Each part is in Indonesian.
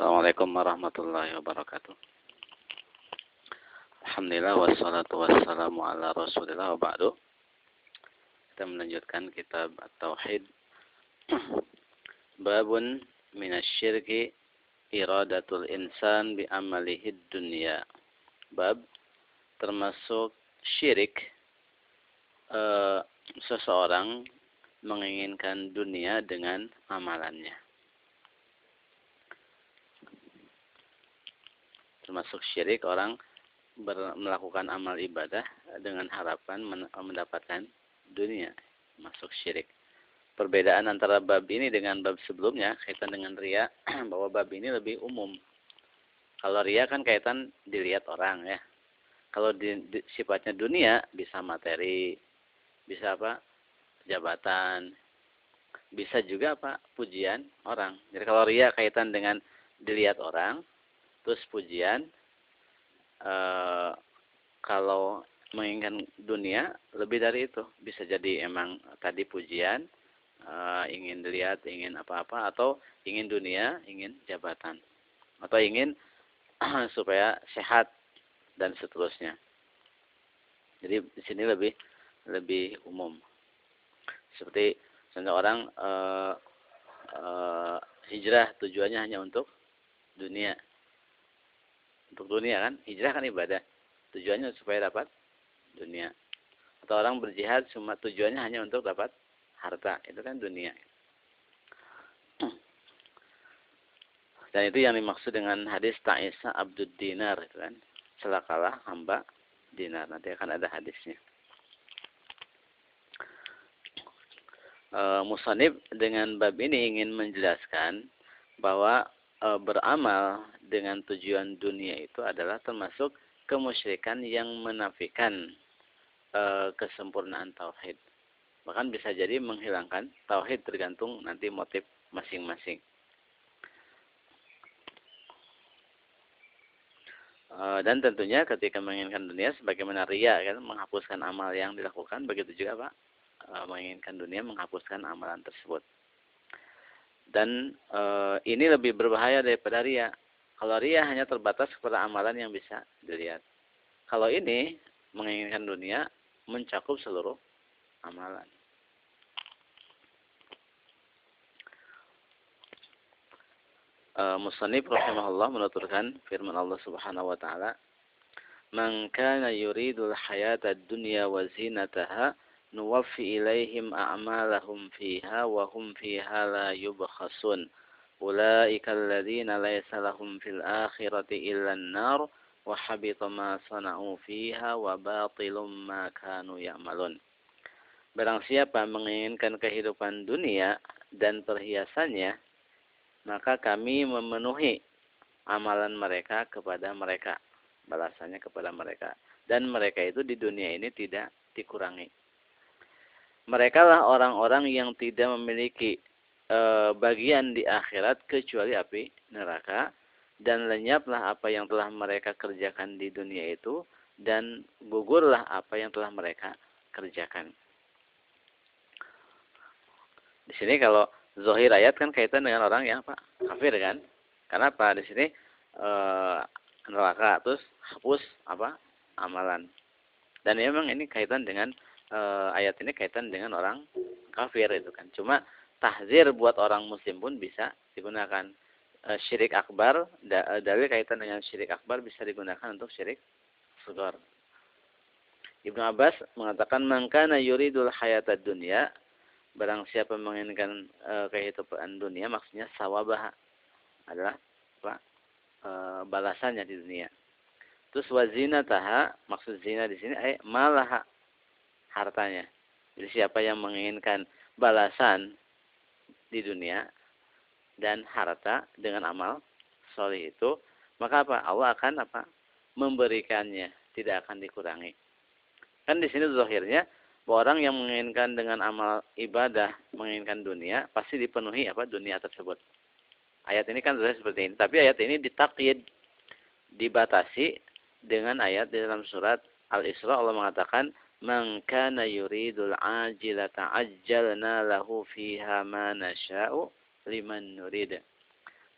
Assalamualaikum warahmatullahi wabarakatuh. Alhamdulillah wassalatu wassalamu ala rasulillah wa ba'du. Kita melanjutkan kitab At-Tauhid. Babun minasyirki iradatul insan bi amalihid dunya. Bab termasuk syirik uh, seseorang menginginkan dunia dengan amalannya. Termasuk syirik orang ber, melakukan amal ibadah dengan harapan men, mendapatkan dunia. Masuk syirik. Perbedaan antara bab ini dengan bab sebelumnya kaitan dengan ria bahwa bab ini lebih umum. Kalau ria kan kaitan dilihat orang ya. Kalau di, di, sifatnya dunia bisa materi, bisa apa? jabatan, bisa juga apa? pujian orang. Jadi kalau ria kaitan dengan dilihat orang, terus pujian e, kalau menginginkan dunia lebih dari itu. Bisa jadi emang tadi pujian e, ingin dilihat ingin apa-apa atau ingin dunia ingin jabatan. Atau ingin supaya sehat dan seterusnya. Jadi di sini lebih lebih umum. Seperti misalnya orang uh, uh, hijrah tujuannya hanya untuk dunia. Untuk dunia kan, hijrah kan ibadah. Tujuannya supaya dapat dunia. Atau orang berjihad cuma tujuannya hanya untuk dapat harta. Itu kan dunia. Dan itu yang dimaksud dengan hadis Ta'isa Abdul Dinar itu kan. Celakalah hamba dinar. Nanti akan ada hadisnya. e, musanib dengan bab ini ingin menjelaskan bahwa e, beramal dengan tujuan dunia itu adalah termasuk kemusyrikan yang menafikan e, kesempurnaan tauhid. Bahkan bisa jadi menghilangkan tauhid tergantung nanti motif masing-masing. dan tentunya ketika menginginkan dunia sebagaimana ria kan menghapuskan amal yang dilakukan begitu juga Pak menginginkan dunia menghapuskan amalan tersebut. Dan uh, ini lebih berbahaya daripada ria. Kalau ria hanya terbatas kepada amalan yang bisa dilihat. Kalau ini menginginkan dunia mencakup seluruh amalan. Uh, Musanib rahimahullah menuturkan firman Allah Subhanahu wa taala, "Man kana yuridul hayata dunya wa zinataha nuwaffi ilaihim a'malahum fiha wa hum fiha la yubkhasun. Ulaika alladhina laysa lahum fil akhirati illa an-nar wa habita ma sana'u fiha wa batilum ma kanu ya'malun. Barang siapa menginginkan kehidupan dunia dan perhiasannya maka kami memenuhi amalan mereka kepada mereka balasannya kepada mereka. Dan mereka itu di dunia ini tidak dikurangi mereka lah orang-orang yang tidak memiliki e, bagian di akhirat kecuali api neraka dan lenyaplah apa yang telah mereka kerjakan di dunia itu dan gugurlah apa yang telah mereka kerjakan. Di sini kalau zohir ayat kan kaitan dengan orang yang apa kafir kan? Karena apa di sini e, neraka terus hapus apa amalan. Dan memang ini kaitan dengan uh, ayat ini kaitan dengan orang kafir itu kan. Cuma tahzir buat orang muslim pun bisa digunakan. Uh, syirik akbar, da, uh, dalil kaitan dengan syirik akbar bisa digunakan untuk syirik sugar. Ibnu Abbas mengatakan mangkana yuridul hayatad dunya barang siapa menginginkan uh, kehidupan dunia maksudnya sawabah adalah apa? Uh, balasannya di dunia. Terus wazina taha maksud zina di sini ay malaha hartanya. Jadi siapa yang menginginkan balasan di dunia dan harta dengan amal soleh itu, maka apa? Allah akan apa? Memberikannya, tidak akan dikurangi. Kan di sini zahirnya orang yang menginginkan dengan amal ibadah, menginginkan dunia, pasti dipenuhi apa dunia tersebut. Ayat ini kan seperti ini. Tapi ayat ini ditakyid, dibatasi dengan ayat di dalam surat Al-Isra Allah mengatakan man kana yuridul ajilata ajjalna lahu fiha ma nasha'u liman nurid.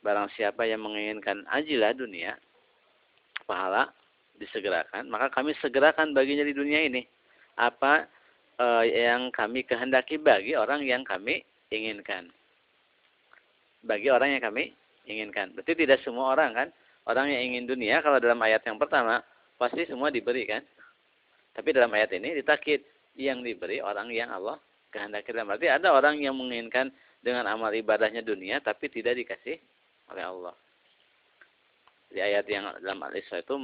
barang siapa yang menginginkan ajilah dunia, pahala disegerakan, maka kami segerakan baginya di dunia ini apa uh, yang kami kehendaki bagi orang yang kami inginkan. Bagi orang yang kami inginkan. Berarti tidak semua orang kan, orang yang ingin dunia kalau dalam ayat yang pertama pasti semua diberi kan. Tapi dalam ayat ini ditakit yang diberi orang yang Allah kehendaki. Berarti ada orang yang menginginkan dengan amal ibadahnya dunia tapi tidak dikasih oleh Allah. Di ayat yang dalam Al-Isra itu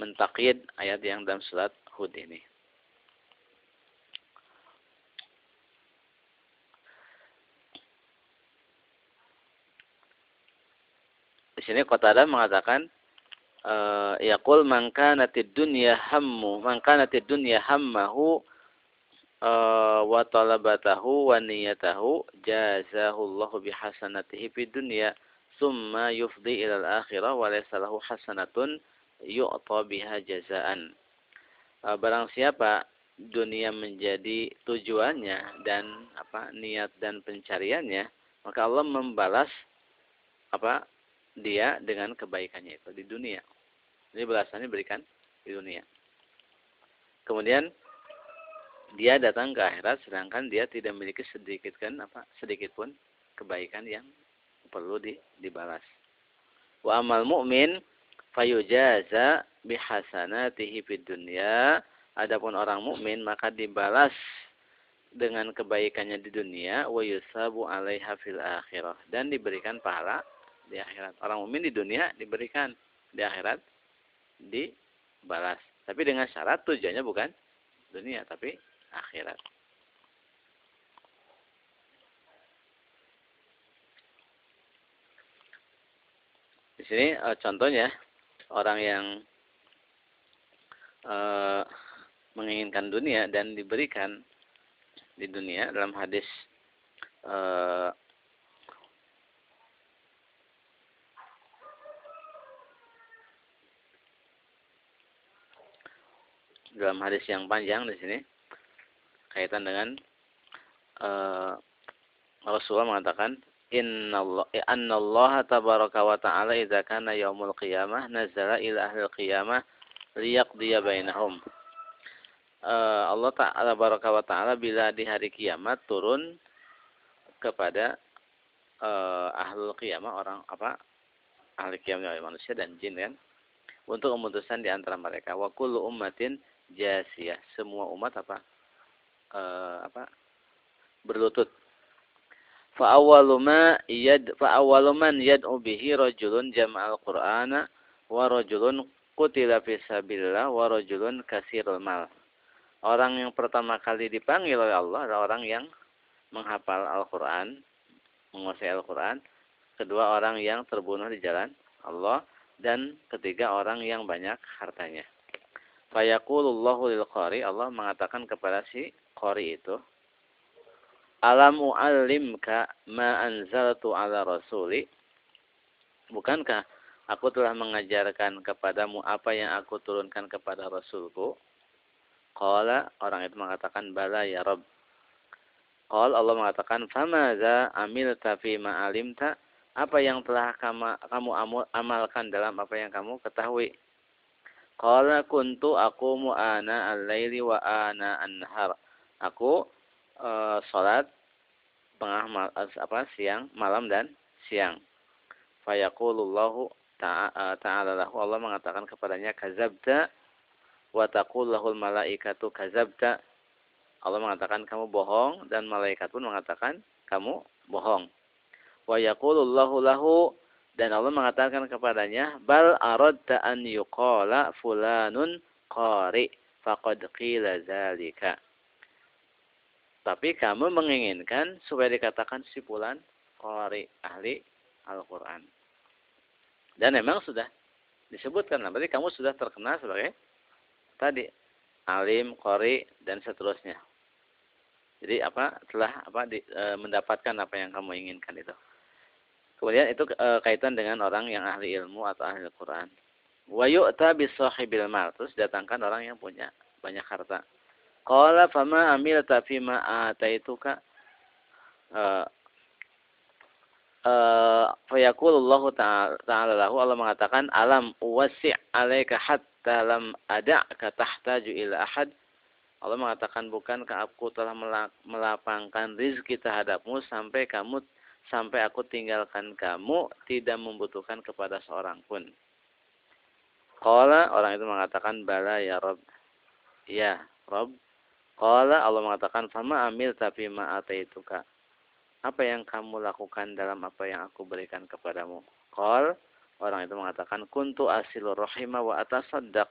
mentakid ayat yang dalam surat Hud ini. Di sini Qatadah mengatakan uh, yaqul man kanatid dunya hammu man kanatid dunya hammahu uh, wa talabatahu wa niyatahu jazahu Allahu bihasanatihi fid dunya thumma yufdi ila al-akhirah wa laysa lahu hasanatun yu'ta biha jazaan. Uh, barang siapa dunia menjadi tujuannya dan apa niat dan pencariannya maka Allah membalas apa dia dengan kebaikannya itu di dunia. Ini belasannya berikan di dunia. Kemudian dia datang ke akhirat sedangkan dia tidak memiliki sedikit kan apa sedikit pun kebaikan yang perlu di, dibalas. Wa amal mu'min fayujaza bihasanatihi fid dunya. Adapun orang mukmin maka dibalas dengan kebaikannya di dunia wa yusabu alaiha fil akhirah dan diberikan pahala di akhirat. Orang mukmin di dunia diberikan, di akhirat dibalas. Tapi dengan syarat tujuannya bukan dunia, tapi akhirat. Di sini e, contohnya orang yang e, menginginkan dunia dan diberikan di dunia dalam hadis e, dalam hadis yang panjang di sini kaitan dengan uh, Rasulullah mengatakan inna Allah tabaraka wa ta'ala idza kana yaumul qiyamah nazala ila ahli qiyamah liyaqdiya bainahum. Uh, Allah Ta'ala baraka wa ta'ala bila di hari kiamat turun kepada uh, ahlul qiyamah orang apa ahli kiamat manusia dan jin kan untuk memutuskan di antara mereka. Wa kullu ummatin jasiyah semua umat apa? Uh, apa? Berlutut. Fa awwalu ma yad fa awwalu man yad'u bihi rajulun jama'al qur'ana wa rajulun qutila fi sabilillah wa rajulun kasirul mal. Orang yang pertama kali dipanggil oleh Allah adalah orang yang menghafal Al-Qur'an menguasai Al-Qur'an. Kedua orang yang terbunuh di jalan Allah. Dan ketiga orang yang banyak hartanya Fayaqulullahu qari Allah mengatakan kepada si qari itu Alam u'allimka ma anzaltu ala rasuli? Bukankah aku telah mengajarkan kepadamu apa yang aku turunkan kepada rasulku? Qala orang itu mengatakan bala ya Rabb. Qala Allah mengatakan famaza amilta fi ma alimta? Apa yang telah kamu amalkan dalam apa yang kamu ketahui Qala kuntu aku ana al-laili wa ana an-nahar. Aku uh, salat tengah mal, apa siang, malam dan siang. Fayaqulullahu eh, ta'ala lahu Allah mengatakan kepadanya kazabta wa taqullahul malaikatu kazabta. Allah mengatakan kamu bohong dan malaikat pun mengatakan kamu bohong. Wa yaqulullahu lahu dan Allah mengatakan kepadanya, Bal aradta an yuqala fulanun qari faqad qila zalika. Tapi kamu menginginkan supaya dikatakan si fulan qari, ahli Al-Quran. Dan memang sudah disebutkan. Berarti kamu sudah terkenal sebagai tadi alim, qari dan seterusnya. Jadi apa telah apa di, e, mendapatkan apa yang kamu inginkan itu. Kemudian itu e, kaitan dengan orang yang ahli ilmu atau ahli Quran. Wa yu'ta bisahibil mal. Terus datangkan orang yang punya banyak harta. Qala fama amilta fima ataituka. E, uh, fayaqulullahu ta'ala lahu Allah mengatakan alam wasi' alaika hatta lam ada'ka tahtaju ila ahad Allah mengatakan bukankah aku telah melapangkan rizki terhadapmu sampai kamu sampai aku tinggalkan kamu tidak membutuhkan kepada seorang pun. Qala orang itu mengatakan bala ya Rob. Ya Rob. Qala Allah mengatakan fama amil tapi ma ataituka apa yang kamu lakukan dalam apa yang aku berikan kepadamu? Qal orang itu mengatakan kuntu asilur rahima wa atasaddaq.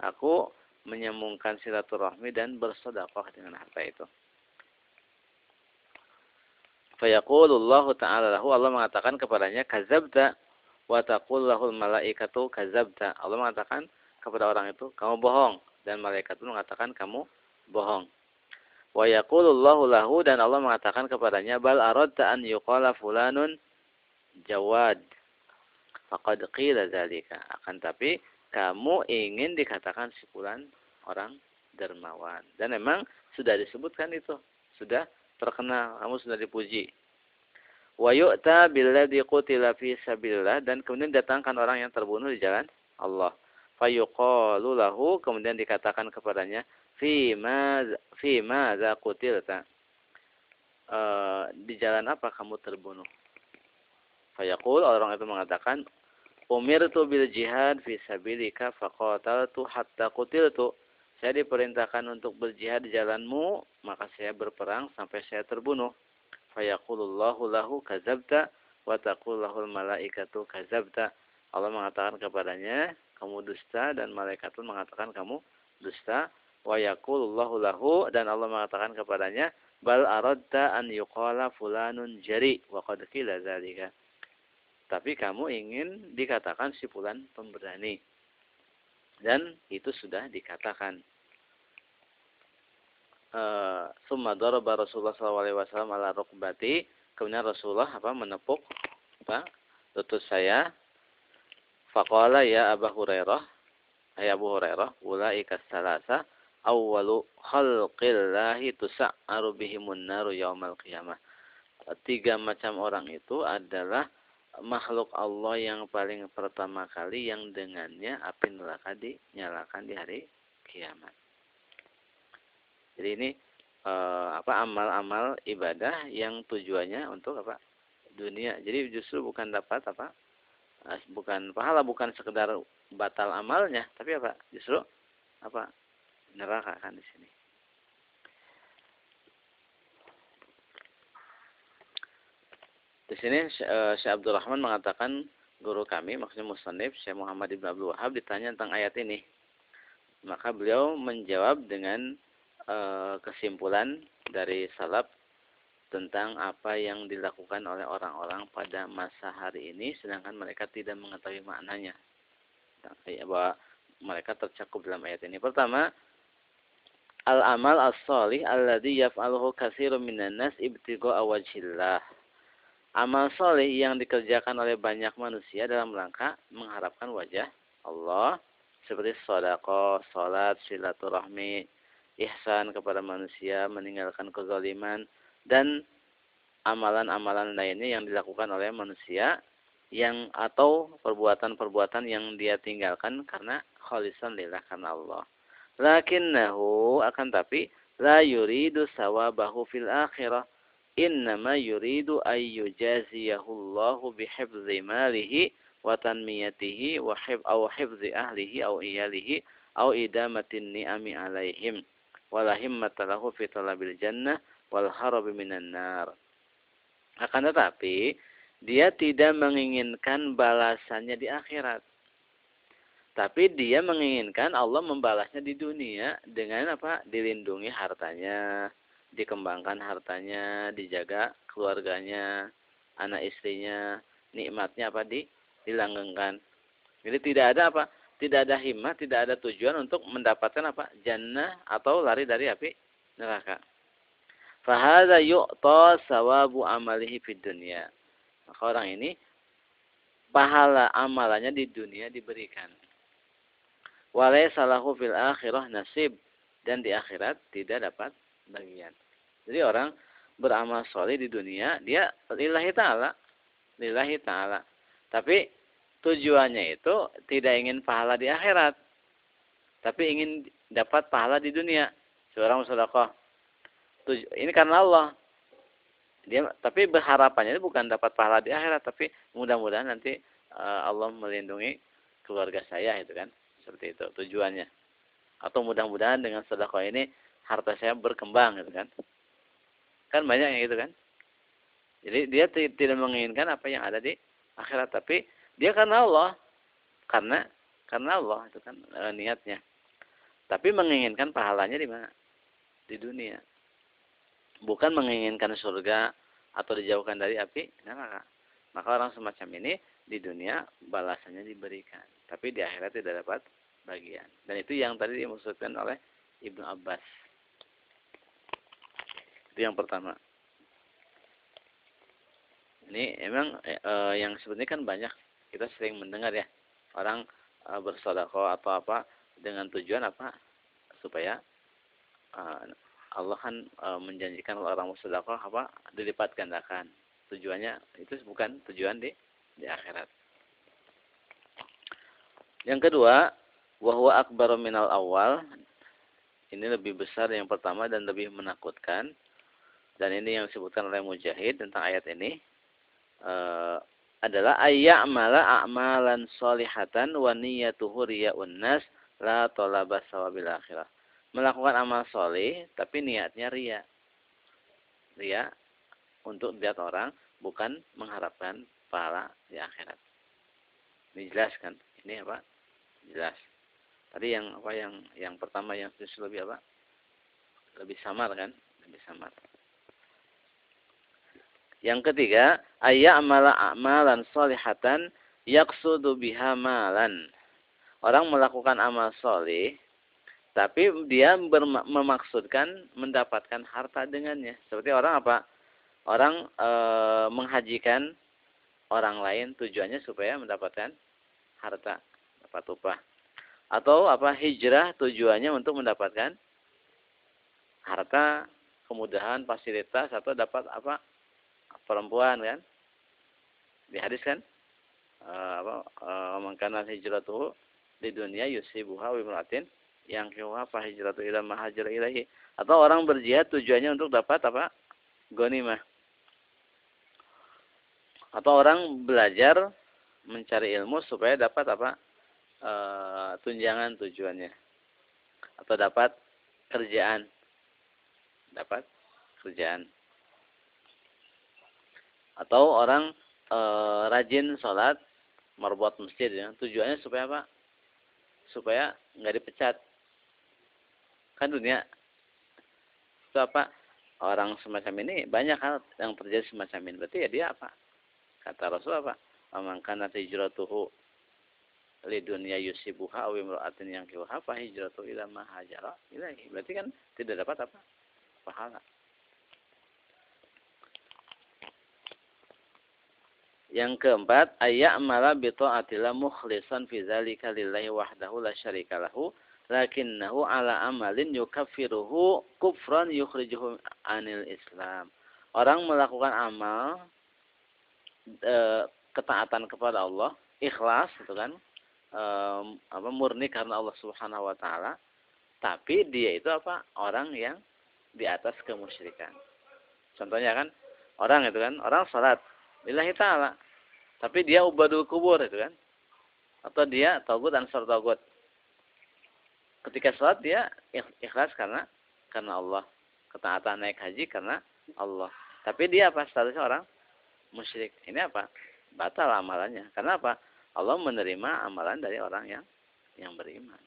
Aku menyambungkan silaturahmi dan bersedekah dengan harta itu. Fayaqulullahu ta'ala lahu Allah mengatakan kepadanya kazabta wa taqul lahul malaikatu kazabta. Allah mengatakan kepada orang itu kamu bohong dan malaikat itu mengatakan kamu bohong. Wa yaqulullahu lahu dan Allah mengatakan kepadanya bal aradta an yuqala fulanun jawad. Faqad qila dzalika. Akan tapi kamu ingin dikatakan si fulan orang dermawan. Dan memang sudah disebutkan itu. Sudah terkenal, kamu sudah dipuji. Wa yu'ta billadzi qutila fi sabilillah. Dan kemudian datangkan orang yang terbunuh di jalan Allah. Fayuqalu lahu kemudian dikatakan kepadanya fi ma fi ma za qutilta. Uh, di jalan apa kamu terbunuh? Fayaqul orang itu mengatakan umirtu bil jihad fi sabilika faqataltu hatta qutiltu saya diperintahkan untuk berjihad di jalanmu maka saya berperang sampai saya terbunuh. Fayaqulullahu lahu kazabta wa taqullahul malaikatu kazabta. Allah mengatakan kepadanya kamu dusta dan malaikat pun mengatakan kamu dusta. Wa yaqulullahu lahu dan Allah mengatakan kepadanya bal aradta an yuqala fulanun jari wa qad qila dzalika tapi kamu ingin dikatakan si fulan pemberani. Dan itu sudah dikatakan summa daraba Rasulullah SAW ala rukbati kemudian Rasulullah apa menepuk apa lutut saya faqala ya Abu Hurairah ya Abu Hurairah ulaika salasa awwalu khalqillahi tusa'aru bihimun naru yaumal qiyamah. Tiga macam orang itu adalah makhluk Allah yang paling pertama kali yang dengannya api neraka dinyalakan di hari kiamat. Jadi ini eh, apa amal-amal ibadah yang tujuannya untuk apa? dunia. Jadi justru bukan dapat apa? Eh, bukan pahala, bukan sekedar batal amalnya, tapi apa? Justru apa? neraka kan di sini. Di sini eh, Syekh Abdul Rahman mengatakan guru kami, maksudnya Musnif Syekh Muhammad Ibn Abdul Wahab ditanya tentang ayat ini. Maka beliau menjawab dengan kesimpulan dari salaf tentang apa yang dilakukan oleh orang-orang pada masa hari ini sedangkan mereka tidak mengetahui maknanya. Bahwa mereka tercakup dalam ayat ini. Pertama, al-amal as-salih alladhi yaf'aluhu katsirun minan nas ibtigha'a wajhillah. Amal soleh yang dikerjakan oleh banyak manusia dalam rangka mengharapkan wajah Allah seperti sodako, salat, silaturahmi, ihsan kepada manusia, meninggalkan kezaliman dan amalan-amalan lainnya yang dilakukan oleh manusia yang atau perbuatan-perbuatan yang dia tinggalkan karena khalisan lillah karena Allah. Lakinnahu akan tapi la yuridu sawabahu fil akhirah. Innama yuridu ay yujaziyahu Allahu bihifzi malihi wa tanmiyatihi wa hib aw hifzi ahlihi aw iyalihi aw idamatin ni'ami alaihim wala himmata lahu fi talabil jannah wal harab minan nar. Akan tetapi dia tidak menginginkan balasannya di akhirat. Tapi dia menginginkan Allah membalasnya di dunia dengan apa? Dilindungi hartanya, dikembangkan hartanya, dijaga keluarganya, anak istrinya, nikmatnya apa di dilanggengkan. Jadi tidak ada apa? Tidak ada himmat, tidak ada tujuan untuk mendapatkan apa? Jannah atau lari dari api neraka. Fahada yu'ta sawabu amalihi fid dunia. Maka orang ini pahala amalannya di dunia diberikan walai salahu fil akhirah nasib dan di akhirat tidak dapat bagian. Jadi orang beramal soleh di dunia dia lillahi taala lillahi ta'ala. Tapi tujuannya itu tidak ingin pahala di akhirat. Tapi ingin dapat pahala di dunia. Seorang sedekah. Ini karena Allah. Dia tapi berharapannya bukan dapat pahala di akhirat, tapi mudah-mudahan nanti uh, Allah melindungi keluarga saya itu kan. Seperti itu tujuannya. Atau mudah-mudahan dengan sedekah ini harta saya berkembang gitu kan. Kan banyak yang gitu kan. Jadi dia tidak menginginkan apa yang ada di akhirat, tapi dia karena Allah. Karena karena Allah itu kan e, niatnya. Tapi menginginkan pahalanya di mana? Di dunia. Bukan menginginkan surga atau dijauhkan dari api neraka. Maka orang semacam ini di dunia balasannya diberikan. Tapi di akhirat tidak dapat bagian. Dan itu yang tadi dimaksudkan oleh Ibnu Abbas. Itu yang pertama. Ini emang e, yang sebenarnya kan banyak kita sering mendengar ya orang e, bersodako atau apa dengan tujuan apa supaya e, Allah kan e, menjanjikan orang bersodako apa dilipat gandakan tujuannya itu bukan tujuan di di akhirat. Yang kedua, wahwa akbaru minal awal. Ini lebih besar yang pertama dan lebih menakutkan. Dan ini yang disebutkan oleh Mujahid tentang ayat ini. Uh, adalah ayya'mala a'malan solihatan wa niyatuhu riya'un nas la tolaba sawabil akhirah. Melakukan amal soleh tapi niatnya ria. Ria untuk dilihat orang bukan mengharapkan pahala di akhirat. Ini jelas kan? Ini apa? Jelas. Tadi yang apa yang yang pertama yang lebih apa? Lebih samar kan? Lebih samar. Yang ketiga, amala amalan solihatan yaksudu biha malan. Orang melakukan amal soleh, tapi dia memaksudkan mendapatkan harta dengannya. Seperti orang apa? Orang e, menghajikan orang lain tujuannya supaya mendapatkan harta, dapat upah atau apa hijrah tujuannya untuk mendapatkan harta, kemudahan, fasilitas atau dapat apa perempuan kan? Di hadis kan? Uh, apa uh, mangkana hijratuhu di dunia yusibuha wa imratin yang kiwa fa hijratu ila ma ilahi atau orang berjihad tujuannya untuk dapat apa? Ghanimah. Atau orang belajar mencari ilmu supaya dapat apa? e, tunjangan tujuannya atau dapat kerjaan dapat kerjaan atau orang e, rajin sholat merbuat masjid ya. Tujuannya supaya apa? Supaya nggak dipecat. Kan dunia itu apa? Orang semacam ini banyak hal yang terjadi semacam ini. Berarti ya dia apa? Kata Rasul apa? Amangkan hijratuhu li dunia yusibuha aw yang kiwaha fa hijratu ila ma ilahi. Berarti kan tidak dapat apa? Pahala. Yang keempat, ayya'mala bi ta'atillah mukhlishan fi dzalika lillahi wahdahu la syarika lahu lakinnahu ala amalin yukaffiruhu kufran yukhrijuhu anil Islam. Orang melakukan amal e, ketaatan kepada Allah, ikhlas itu kan, um, apa murni karena Allah Subhanahu wa taala, tapi dia itu apa? Orang yang di atas kemusyrikan. Contohnya kan orang itu kan, orang salat lillahi taala, tapi dia ubadul kubur itu kan. Atau dia tagut ansar tagut. Ketika salat dia ikhlas karena karena Allah. Ketaatan naik haji karena Allah. Tapi dia apa statusnya orang musyrik. Ini apa? Batal amalannya. Karena apa? Allah menerima amalan dari orang yang yang beriman.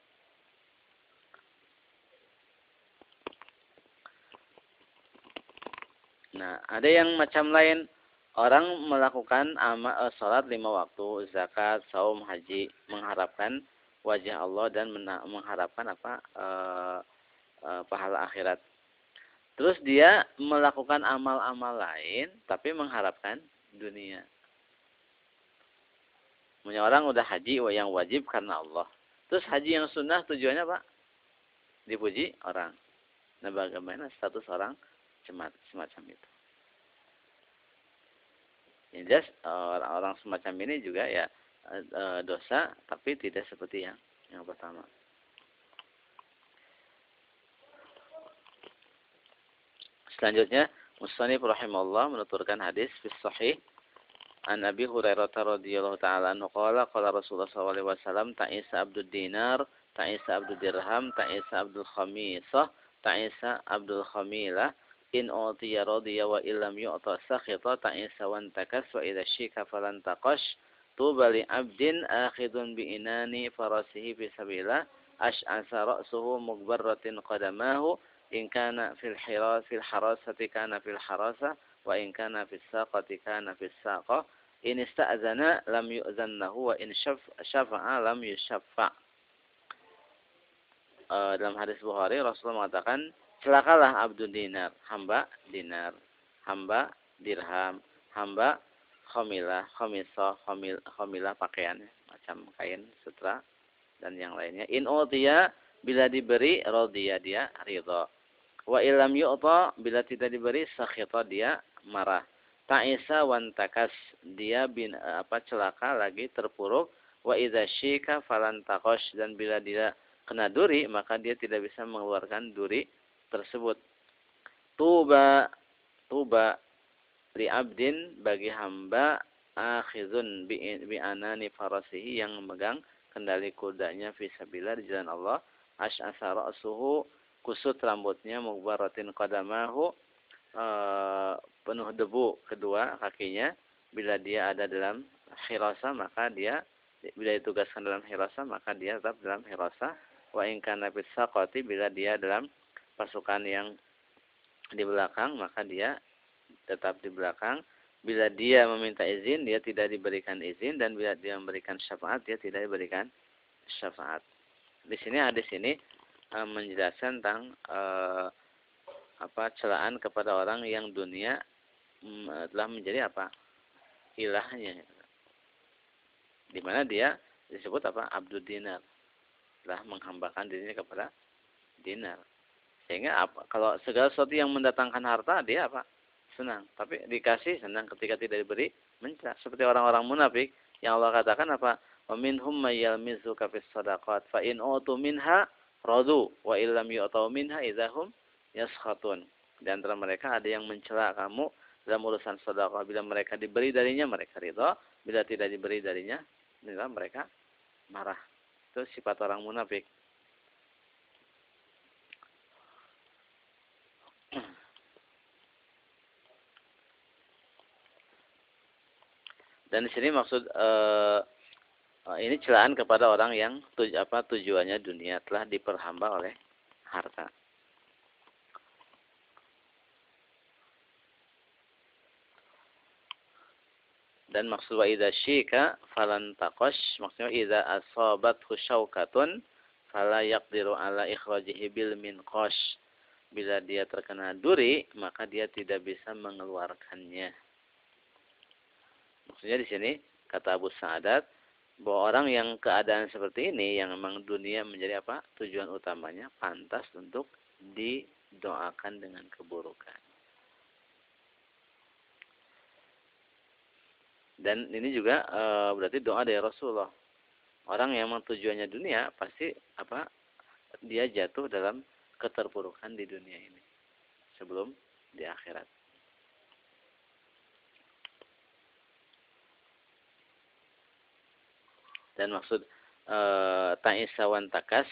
Nah, ada yang macam lain. Orang melakukan amal uh, salat lima waktu, zakat, saum, haji, mengharapkan wajah Allah dan mengharapkan apa uh, uh, pahala akhirat. Terus dia melakukan amal-amal lain, tapi mengharapkan dunia. Punya orang udah haji yang wajib karena Allah. Terus haji yang sunnah tujuannya apa? Dipuji orang. Nah bagaimana status orang semacam itu? Jelas orang-orang semacam ini juga ya dosa tapi tidak seperti yang yang pertama. Selanjutnya Musanif rahimahullah menuturkan hadis fi sahih An Abi Hurairah radhiyallahu taala anhu qala qala Rasulullah sallallahu alaihi wasallam ta'isa abdul dinar ta'isa abdul dirham ta'isa abdul khamisah ta'isa abdul khamilah in utiya radiya wa illam yu'ta sakhita ta'isa wan takas wa idza syika falan taqash tuba li abdin akhidun bi inani farasihi fi sabilillah ash'asa ra'suhu mugbarratin qadamahu in kana fil hiras fil harasati kana fil harasa wa in kana fis saqati kana fis saqa in ista'zana lam yu'zannahu wa in syafa'a lam yusyaffa uh, dalam hadis Bukhari Rasulullah mengatakan celakalah abdul dinar. Hamba dinar. Hamba dirham. Hamba khamilah khamisah khamil khamilah pakaian. Macam kain sutra dan yang lainnya. In utiya bila diberi radhiya dia ridha Wa ilam yu'ta bila tidak diberi sakhita dia marah. Ta'isa wan takas dia bin apa celaka lagi terpuruk. Wa idza syika falan dan bila dia kena duri maka dia tidak bisa mengeluarkan duri tersebut. Tuba tuba li abdin bagi hamba akhizun bi, bi anani farasihi yang memegang kendali kudanya fisabilillah di jalan Allah. Asy'asa ra'suhu kusut rambutnya mubaratin qadamahu e, penuh debu kedua kakinya. Bila dia ada dalam hirasa maka dia bila ditugaskan dalam hirasa maka dia tetap dalam hirasa wa in kana bisaqati bila dia dalam pasukan yang di belakang maka dia tetap di belakang. Bila dia meminta izin dia tidak diberikan izin dan bila dia memberikan syafaat dia tidak diberikan syafaat. Di sini hadis ini uh, menjelaskan tentang uh, apa celaan kepada orang yang dunia um, telah menjadi apa ilahnya. Di mana dia disebut apa abdul dinar. Telah menghambakan dirinya kepada dinar sehingga apa kalau segala sesuatu yang mendatangkan harta dia apa senang tapi dikasih senang ketika tidak diberi mencela seperti orang-orang munafik yang Allah katakan apa Waminhum mayyalmizu kafis sadaqat fa in utu minha radu wa illam yu'tau minha idahum yaskhatun. Di antara mereka ada yang mencela kamu dalam urusan sedekah. Bila mereka diberi darinya mereka ridha, bila tidak diberi darinya mereka marah. Itu sifat orang munafik. Dan di sini maksud uh, ini celaan kepada orang yang tuj apa tujuannya dunia telah diperhamba oleh harta. Dan maksud wa idza syika falan taqash maksudnya idza asabat syaukatun fala yaqdiru ala ikhrajihi bil minqash. Bila dia terkena duri, maka dia tidak bisa mengeluarkannya. Maksudnya di sini kata Abu Sa'adat bahwa orang yang keadaan seperti ini yang memang dunia menjadi apa tujuan utamanya pantas untuk didoakan dengan keburukan. Dan ini juga e, berarti doa dari Rasulullah. Orang yang memang tujuannya dunia pasti apa dia jatuh dalam keterpurukan di dunia ini sebelum di akhirat. Dan maksud e, ta'isa wan takas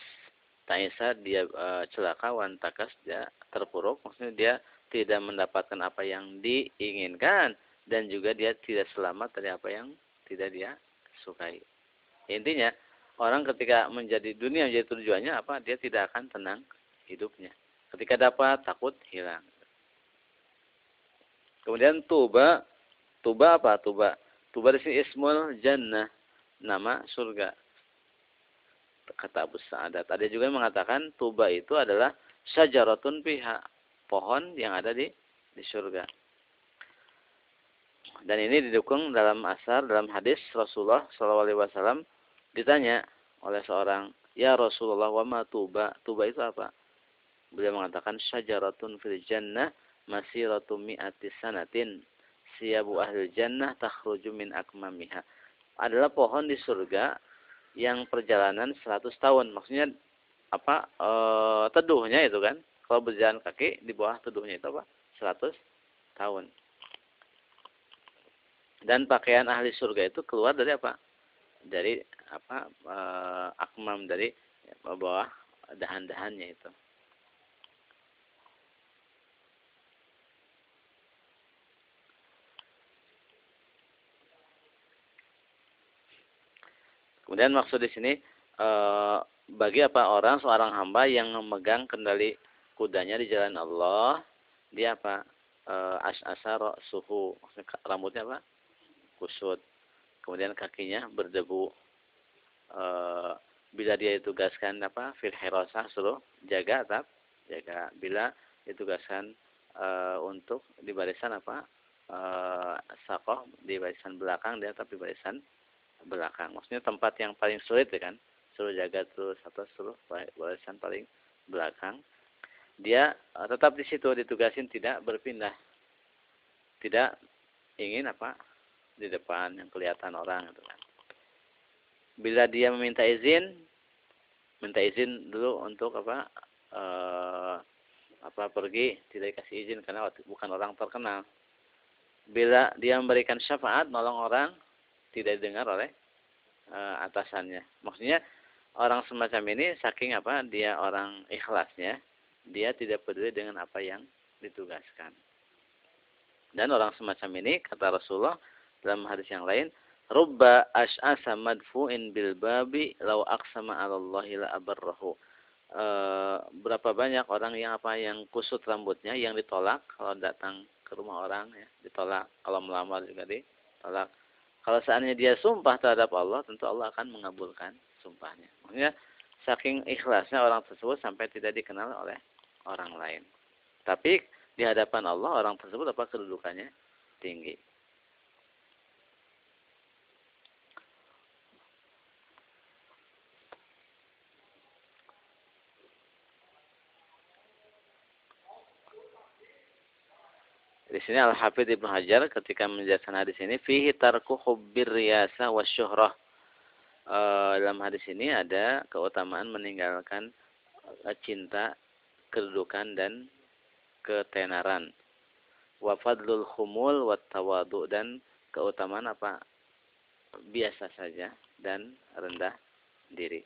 ta'isa dia e, celaka wan takas dia terpuruk. Maksudnya dia tidak mendapatkan apa yang diinginkan. Dan juga dia tidak selamat dari apa yang tidak dia sukai. Intinya orang ketika menjadi dunia menjadi tujuannya apa dia tidak akan tenang hidupnya. Ketika dapat takut hilang. Kemudian tuba tuba apa? Tuba tuba di sini ismul jannah nama surga. Kata Abu Sa'adat. Ada juga yang mengatakan tuba itu adalah syajaratun pihak. Pohon yang ada di di surga. Dan ini didukung dalam asar, dalam hadis Rasulullah SAW ditanya oleh seorang, Ya Rasulullah, wa ma tuba? Tuba itu apa? Beliau mengatakan, syajaratun fil jannah masiratu mi'ati sanatin. siyabu ahli jannah takhruju min akmamiha. Adalah pohon di surga yang perjalanan 100 tahun. Maksudnya apa? E, teduhnya itu kan. Kalau berjalan kaki di bawah teduhnya itu apa? 100 tahun. Dan pakaian ahli surga itu keluar dari apa? Dari apa? E, akmam dari bawah dahan-dahannya itu. Kemudian maksud di sini e, bagi apa orang seorang hamba yang memegang kendali kudanya di jalan Allah, dia apa? E, as'asara suhu, maksudnya rambutnya apa? Kusut. Kemudian kakinya berdebu. E, bila dia ditugaskan apa? Fil suruh jaga atap, jaga. Bila ditugaskan e, untuk di barisan apa? E, sakoh di barisan belakang dia tapi barisan belakang. Maksudnya tempat yang paling sulit ya kan. Suruh jaga terus atau suruh barisan paling belakang. Dia uh, tetap di situ ditugasin tidak berpindah. Tidak ingin apa di depan yang kelihatan orang gitu kan. Bila dia meminta izin, minta izin dulu untuk apa? Uh, apa pergi tidak dikasih izin karena bukan orang terkenal. Bila dia memberikan syafaat nolong orang, tidak didengar oleh uh, atasannya. Maksudnya orang semacam ini saking apa dia orang ikhlasnya, dia tidak peduli dengan apa yang ditugaskan. Dan orang semacam ini kata Rasulullah dalam hadis yang lain, rubba ash'asa madfu'in bil babi law aqsama 'ala Allah la abarrahu. E, berapa banyak orang yang apa yang kusut rambutnya yang ditolak kalau datang ke rumah orang ya, ditolak kalau melamar juga ditolak kalau seandainya dia sumpah terhadap Allah, tentu Allah akan mengabulkan sumpahnya. Maksudnya, saking ikhlasnya orang tersebut sampai tidak dikenal oleh orang lain. Tapi di hadapan Allah orang tersebut apa kedudukannya tinggi. Di sini Al-Hafidh Ibnu Hajar ketika menjelaskan hadis ini fihi tarku hubbir riyasa wasyuhrah. E, dalam hadis ini ada keutamaan meninggalkan eh, cinta, kedudukan dan ketenaran. Wa fadlul khumul wat tawadu dan keutamaan apa? biasa saja dan rendah diri.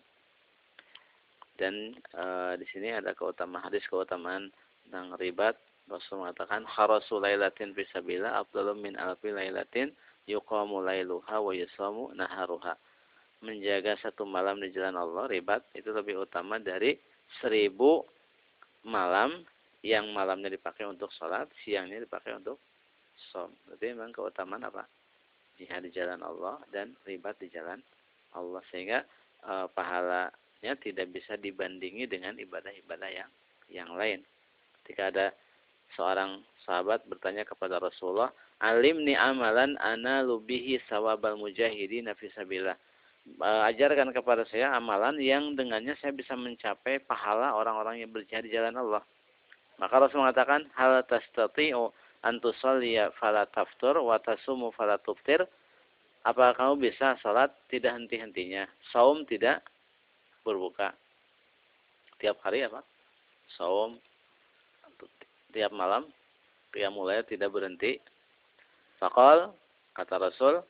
Dan e, di sini ada keutamaan hadis keutamaan tentang ribat Rasul mengatakan harasu lailatin fisabila afdalu min alfi lailatin yuqamu lailuha wa yusamu naharuha. Menjaga satu malam di jalan Allah ribat itu lebih utama dari seribu malam yang malamnya dipakai untuk sholat, siangnya dipakai untuk som. Berarti memang keutamaan apa? Jihad di jalan Allah dan ribat di jalan Allah sehingga e, pahalanya tidak bisa dibandingi dengan ibadah-ibadah yang yang lain. Ketika ada seorang sahabat bertanya kepada Rasulullah, "Alimni amalan ana lubihi sawabal mujahidin fisabilillah." Ajarkan kepada saya amalan yang dengannya saya bisa mencapai pahala orang-orang yang berjihad di jalan Allah. Maka Rasul mengatakan, "Hal tastati'u an tusalliya fala wa tasumu fala tuftir?" Apakah kamu bisa salat tidak henti-hentinya, saum tidak berbuka? Tiap hari apa? Saum tiap malam mulai tidak berhenti. Fakal kata Rasul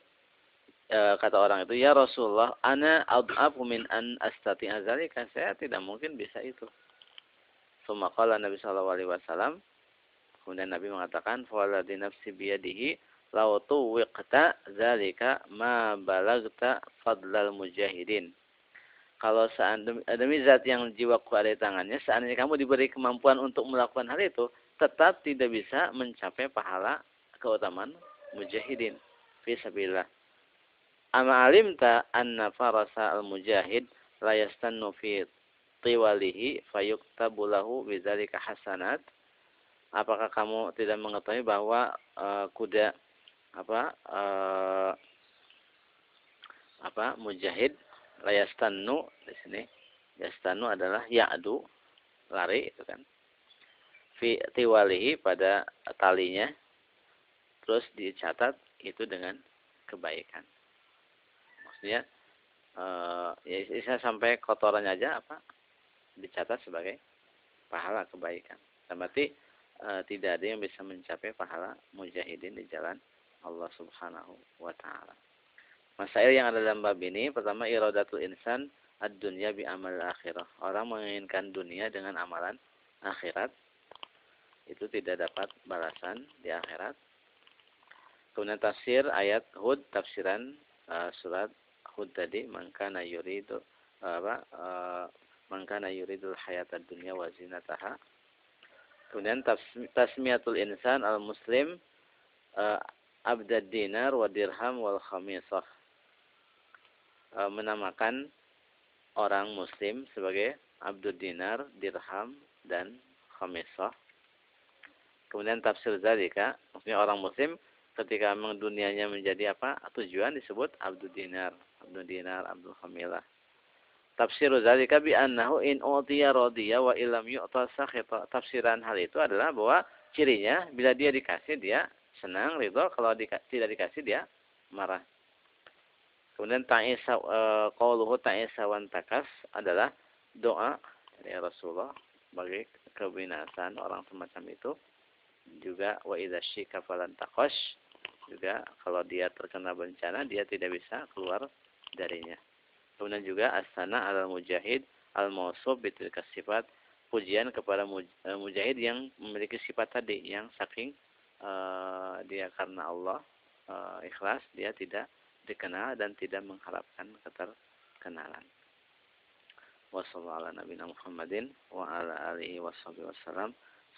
e, kata orang itu ya Rasulullah ana ad'afu min an astati azalika saya tidak mungkin bisa itu. Sumaqala Nabi sallallahu alaihi wasallam kemudian Nabi mengatakan di nafsi biyadihi lau tuwiqta zalika ma balagta fadlal mujahidin kalau seandainya demi zat yang jiwaku ada di tangannya, seandainya kamu diberi kemampuan untuk melakukan hal itu, tetap tidak bisa mencapai pahala keutamaan mujahidin fi sabilillah. Ama alimta anna farasa al-mujahid la yastannu fi tiwalihi fayuktabu lahu bidzalika hasanat? Apakah kamu tidak mengetahui bahwa uh, kuda apa uh, apa mujahid layastannu di sini yastanu adalah ya'du lari itu kan fi tiwalihi pada talinya terus dicatat itu dengan kebaikan. Maksudnya eh, ya bisa sampai kotorannya aja apa dicatat sebagai pahala kebaikan. Berarti eh, tidak ada yang bisa mencapai pahala mujahidin di jalan Allah Subhanahu wa taala. Masail yang ada dalam bab ini pertama iradatul insan ad-dunya bi amal akhirah. Orang menginginkan dunia dengan amalan akhirat itu tidak dapat balasan di akhirat. Kemudian tafsir ayat Hud tafsiran uh, surat Hud tadi mangkana yuridu apa uh, mangkana yuridul hayatad dunya wa zinataha. Kemudian tasmiyatul insan al muslim uh, abdad dinar wa dirham wal khamisah e, menamakan orang muslim sebagai abdul dinar, dirham dan khamisah. Kemudian tafsir zalika, maksudnya orang muslim ketika memang dunianya menjadi apa? Tujuan disebut abdul dinar, abdul dinar, abdul khamilah. Tafsir zalika bi annahu in utiya radiya wa illam yu'ta sakhita. Tafsiran hal itu adalah bahwa cirinya bila dia dikasih dia senang, ridho, kalau di, tidak dikasih dia marah. Kemudian ta'isa e, qauluhu ta'isa wan takas adalah doa dari Rasulullah bagi kebinasan orang semacam itu. Juga wa idza juga kalau dia terkena bencana dia tidak bisa keluar darinya. Kemudian juga asana al mujahid al mausub bitilka sifat pujian kepada e, mujahid yang memiliki sifat tadi yang saking uh, dia karena Allah uh, ikhlas dia tidak dikenal dan tidak mengharapkan keterkenalan. Wassalamualaikum warahmatullahi Muhammadin